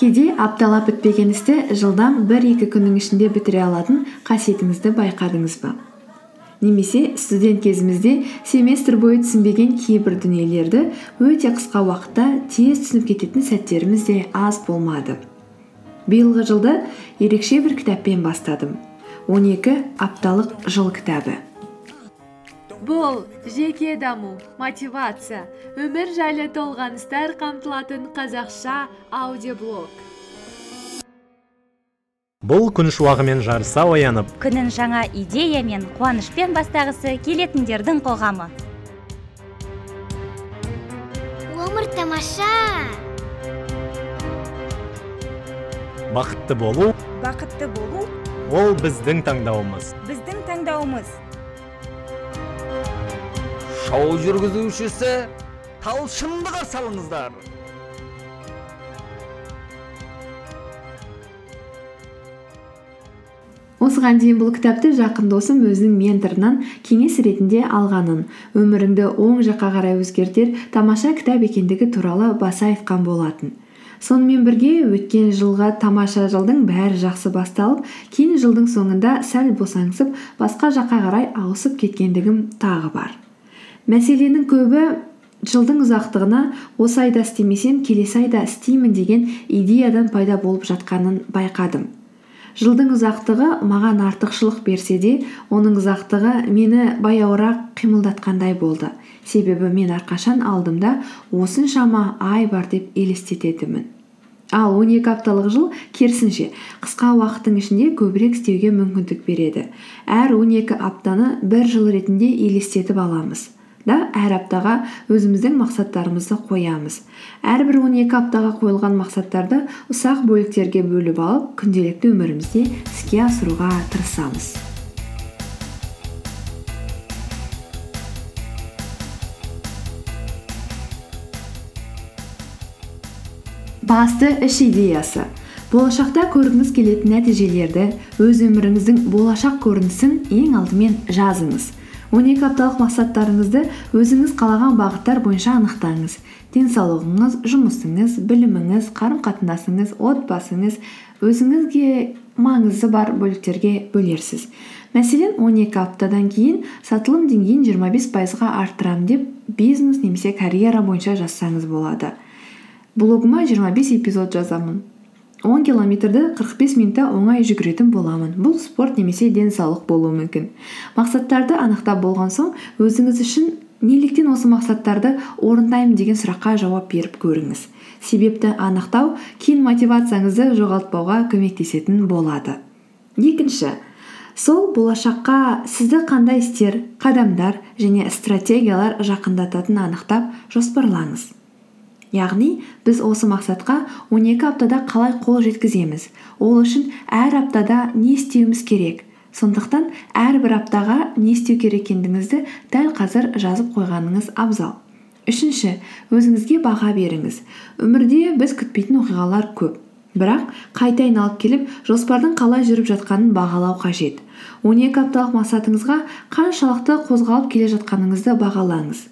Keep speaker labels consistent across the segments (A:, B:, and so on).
A: кейде апталап бітпеген істі жылдам бір екі күннің ішінде бітіре алатын қасиетіңізді байқадыңыз ба? Немесе студент кезімізде семестр бойы түсінбеген кейбір дүниелерді өте қысқа уақытта тез түсініп кететін сәттеріміз де аз болмады. Биылғы жылды ерекше бір кітаппен бастадым. 12 апталық жыл кітабы.
B: Бұл жеке даму мотивация өмір жайлы толғаныстар қамтылатын қазақша аудиоблог.
C: Бұл күн шуағымен жарыса оянып.
D: Күнін жаңа идея мен қуанышпен бастағысы келетіндердің қоғамы.
E: Өмір тамаша.
C: Бақытты болу.
F: Бақытты болу.
C: Ол біздің таңдауымыз.
F: Біздің таңдауымыз.
G: Шоу жүргізушісі талшынды қарсы алыңыздар
A: осыған дейін бұл кітапты жақын досым өзінің менторынан кеңес ретінде алғанын өміріңді оң жаққа қарай өзгертер тамаша кітап екендігі туралы баса айтқан болатын. Сонымен бірге өткен жылға тамаша жылдың бәрі жақсы басталып кейін жылдың соңында сәл босаңсып басқа жаққа қарай ауысып кеткендігім тағы бар. Мәселенің көбі жылдың ұзақтығына осы айда істемесем келесі айда істеймін деген идеядан пайда болып жатқанын байқадым. Жылдың ұзақтығы маған артықшылық берсе де оның ұзақтығы мені баяуырақ қимылдатқандай болды. Себебі мен әрқашан алдымда осыншама ай бар деп елестететінмін. Ал он екі апталық жыл керісінше қысқа уақыттың ішінде көбірек істеуге мүмкіндік береді. Әр он екі аптаны бір жыл ретінде елестетіп аламыз. Да? Әр аптаға өзіміздің мақсаттарымызды қоямыз. Әрбір он екі аптаға қойылған мақсаттарды ұсақ бөліктерге бөліп алып күнделікті өмірімізде іске асыруға тырысамыз. Басты іш идеясы. Болашақта көргіңіз келетін нәтижелерді өз өміріңіздің болашақ көрінісін ең алдымен жазыңыз. Он екі апталық мақсаттарыңызды өзіңіз қалаған бағыттар бойынша анықтаңыз. Денсаулығыңыз жұмысыңыз біліміңіз қарым қатынасыңыз отбасыңыз өзіңізге маңызы бар бөліктерге бөлерсіз. Мәселен он екі аптадан кейін сатылым деңгейін жиырма бес пайызға арттырамын деп бизнес немесе карьера бойынша жазсаңыз болады. Блогыма жиырма бес эпизод жазамын. Он километрді қырық бес минутта оңай жүгіретін боламын. Бұл спорт немесе денсаулық болуы мүмкін. Мақсаттарды анықтап болған соң өзіңіз үшін неліктен осы мақсаттарды орындаймын деген сұраққа жауап беріп көріңіз. Себепті анықтау кейін мотивацияңызды жоғалтпауға көмектесетін болады. Екінші сол болашаққа сізді қандай істер қадамдар және стратегиялар жақындататынын анықтап жоспарлаңыз. Яғни біз осы мақсатқа 12 аптада қалай қол жеткіземіз? Ол үшін әр аптада не істеуіміз керек? Сондықтан әрбір аптаға не істеу керек екендігіңізді дәл қазір жазып қойғаныңыз абзал. Үшінші өзіңізге баға беріңіз. Өмірде біз күтпейтін оқиғалар көп. Бірақ қайта айналып келіп жоспардың қалай жүріп жатқанын бағалау қажет. 12 апталық мақсатыңызға қаншалықты қозғалып келе жатқаныңызды бағалаңыз.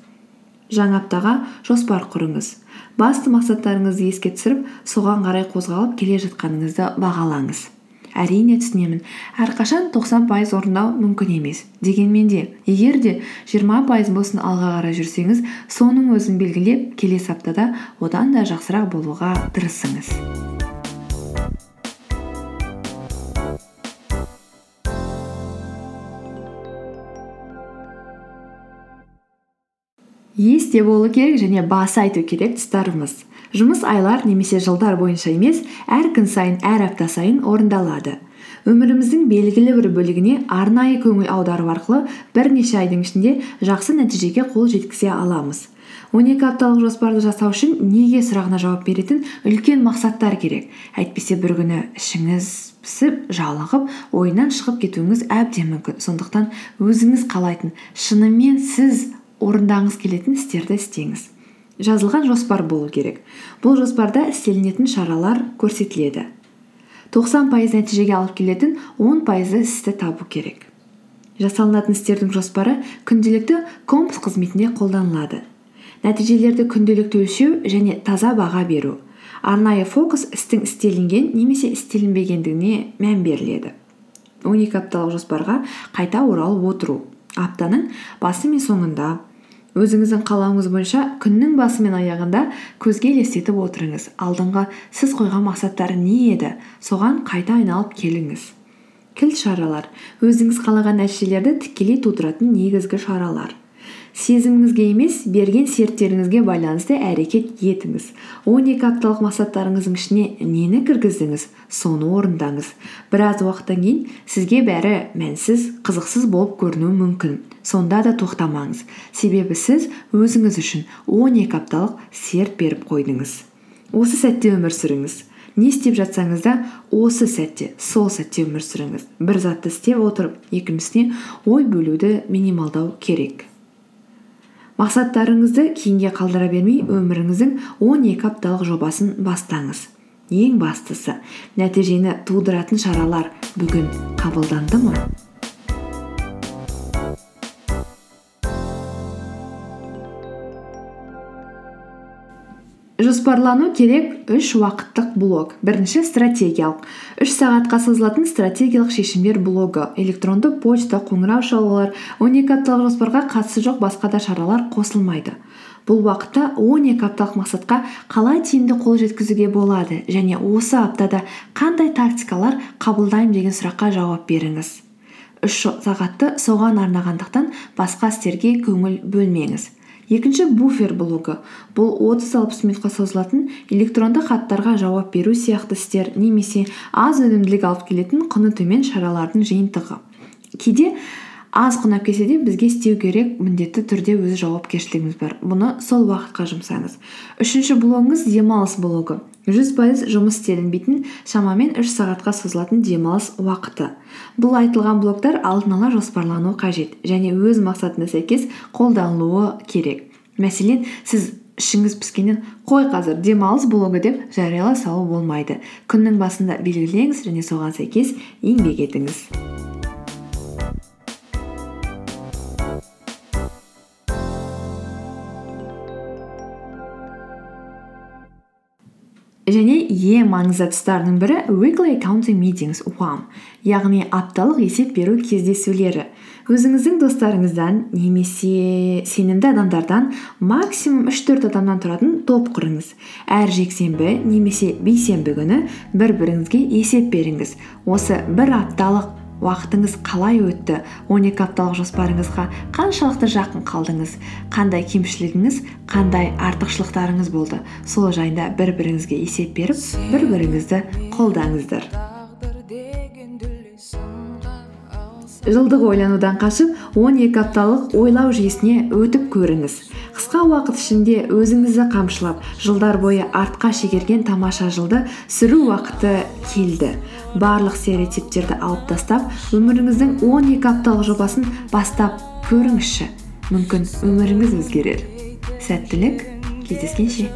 A: Жаңа аптаға жоспар құрыңыз. Басты мақсаттарыңызды еске түсіріп соған қарай қозғалып келе жатқаныңызды бағалаңыз. Әрине түсінемін әрқашан тоқсан пайыз орындау мүмкін емес. Дегенмен де егер де жиырма пайыз болсын алға қарай жүрсеңіз соның өзін белгілеп келесі аптада одан да жақсырақ болуға тырысыңыз. Есте болу керек және баса айту керек тұстарымыз. Жұмыс айлар немесе жылдар бойынша емес әр күн сайын әр апта сайын орындалады. Өміріміздің белгілі бір бөлігіне арнайы көңіл аудару арқылы бірнеше айдың ішінде жақсы нәтижеге қол жеткізе аламыз. Он екі апталық жоспарды жасау үшін неге сұрағына жауап беретін үлкен мақсаттар керек. Әйтпесе бір күні ішіңіз пісіп жалығып ойынан шығып кетуіңіз әбден мүмкін. Сондықтан өзіңіз қалайтын шынымен сіз орындағыңыз келетін істерді істеңіз. Жазылған жоспар болу керек. Бұл жоспарда істелінетін шаралар көрсетіледі. Тоқсан пайыз нәтижеге алып келетін он пайызы істі табу керек. Жасалынатын істердің жоспары күнделікті компас қызметінде қолданылады. Нәтижелерді күнделікті өлшеу және таза баға беру. Арнайы фокус істің істелінген немесе істелінбегендігіне мән беріледі. Он екі апталық жоспарға қайта оралып отыру. Аптаның басы мен соңында өзіңіздің қалауыңыз бойынша күннің басы мен аяғында көзге елестетіп отырыңыз. Алдыңғы сіз қойған мақсаттар не еді? Соған қайта айналып келіңіз. Кілт шаралар. Өзіңіз қалаған нәтижелерді тікелей тудыратын негізгі шаралар. Сезіміңізге емес берген серттеріңізге байланысты әрекет етіңіз. Он екі апталық мақсаттарыңыздың ішіне нені кіргіздіңіз соны орындаңыз. Біраз уақыттан кейін сізге бәрі мәнсіз қызықсыз болып көрінуі мүмкін. Сонда да тоқтамаңыз. Себебі сіз өзіңіз үшін он екі апталық серт беріп қойдыңыз. Осы сәтте өмір сүріңіз. Не істеп жатсаңыз да осы сәтте сол сәтте өмір сүріңіз. Бір затты істеп отырып екіншісіне ой бөлуді минималдау керек. Мақсаттарыңызды кейінге қалдыра бермей өміріңіздің он екі апталық жобасын бастаңыз. Ең бастысы нәтижені тудыратын шаралар бүгін қабылданды ма? Жоспарлану керек үш уақыттық блок бірінші стратегиялық. Үш сағатқа созылатын стратегиялық шешімдер блогы. Электронды почта қоңырау шалулар он екі апталық жоспарға қатысы жоқ басқа да шаралар қосылмайды. Бұл уақытта он екі апталық мақсатқа қалай тиімді қол жеткізуге болады? Және осы аптада қандай тактикалар қабылдаймын деген сұраққа жауап беріңіз. Үш сағатты соған арнағандықтан басқа істерге көңіл бөлмеңіз. Екінші буфер блогы бұл отыз алпыс минутқа созылатын электронды хаттарға жауап беру сияқты істер немесе аз өнімділік алып келетін құны төмен шаралардың жиынтығы. Кейде аз құнап келсе де бізге істеу керек міндетті түрде өз жауапкершілігіміз бар. Бұны сол уақытқа жұмсаңыз. Үшінші блогыңыз демалыс блогы. Жүз пайыз жұмыс істелінбейтін шамамен үш сағатқа созылатын демалыс уақыты. Бұл айтылған блоктар алдын ала жоспарлануы қажет және өз мақсатына сәйкес қолданылуы керек. Мәселен сіз ішіңіз піскеннен қой қазір демалыс блогы деп жариялай салу болмайды. Күннің басында белгілеңіз және соған сәйкес еңбек етіңіз. Ең маңызды тұстарының бірі weekly accounting meetings уам. Яғни апталық есеп беру кездесулері. Өзіңіздің достарыңыздан немесе сенімді адамдардан максимум үш төрт адамнан тұратын топ құрыңыз. Әр жексенбі немесе бейсенбі күні бір біріңізге есеп беріңіз. Осы бір апталық уақытыңыз қалай өтті? он екі апталық жоспарыңызға қаншалықты жақын қалдыңыз? қандай кемшілігіңіз қандай артықшылықтарыңыз болды? сол жайында бір біріңізге есеп беріп бір біріңізді қолдаңыздар. Жылдық ойланудан қашып он екі апталық ойлау жүйесіне өтіп көріңіз. Қысқа уақыт ішінде өзіңізді қамшылап жылдар бойы артқа шегерген тамаша жылды сүру уақыты келді. Барлық стереотиптерді алып тастап өміріңіздің он екі апталық жобасын бастап көріңізші. Мүмкін өміріңіз өзгерер. Сәттілік. Кездескенше.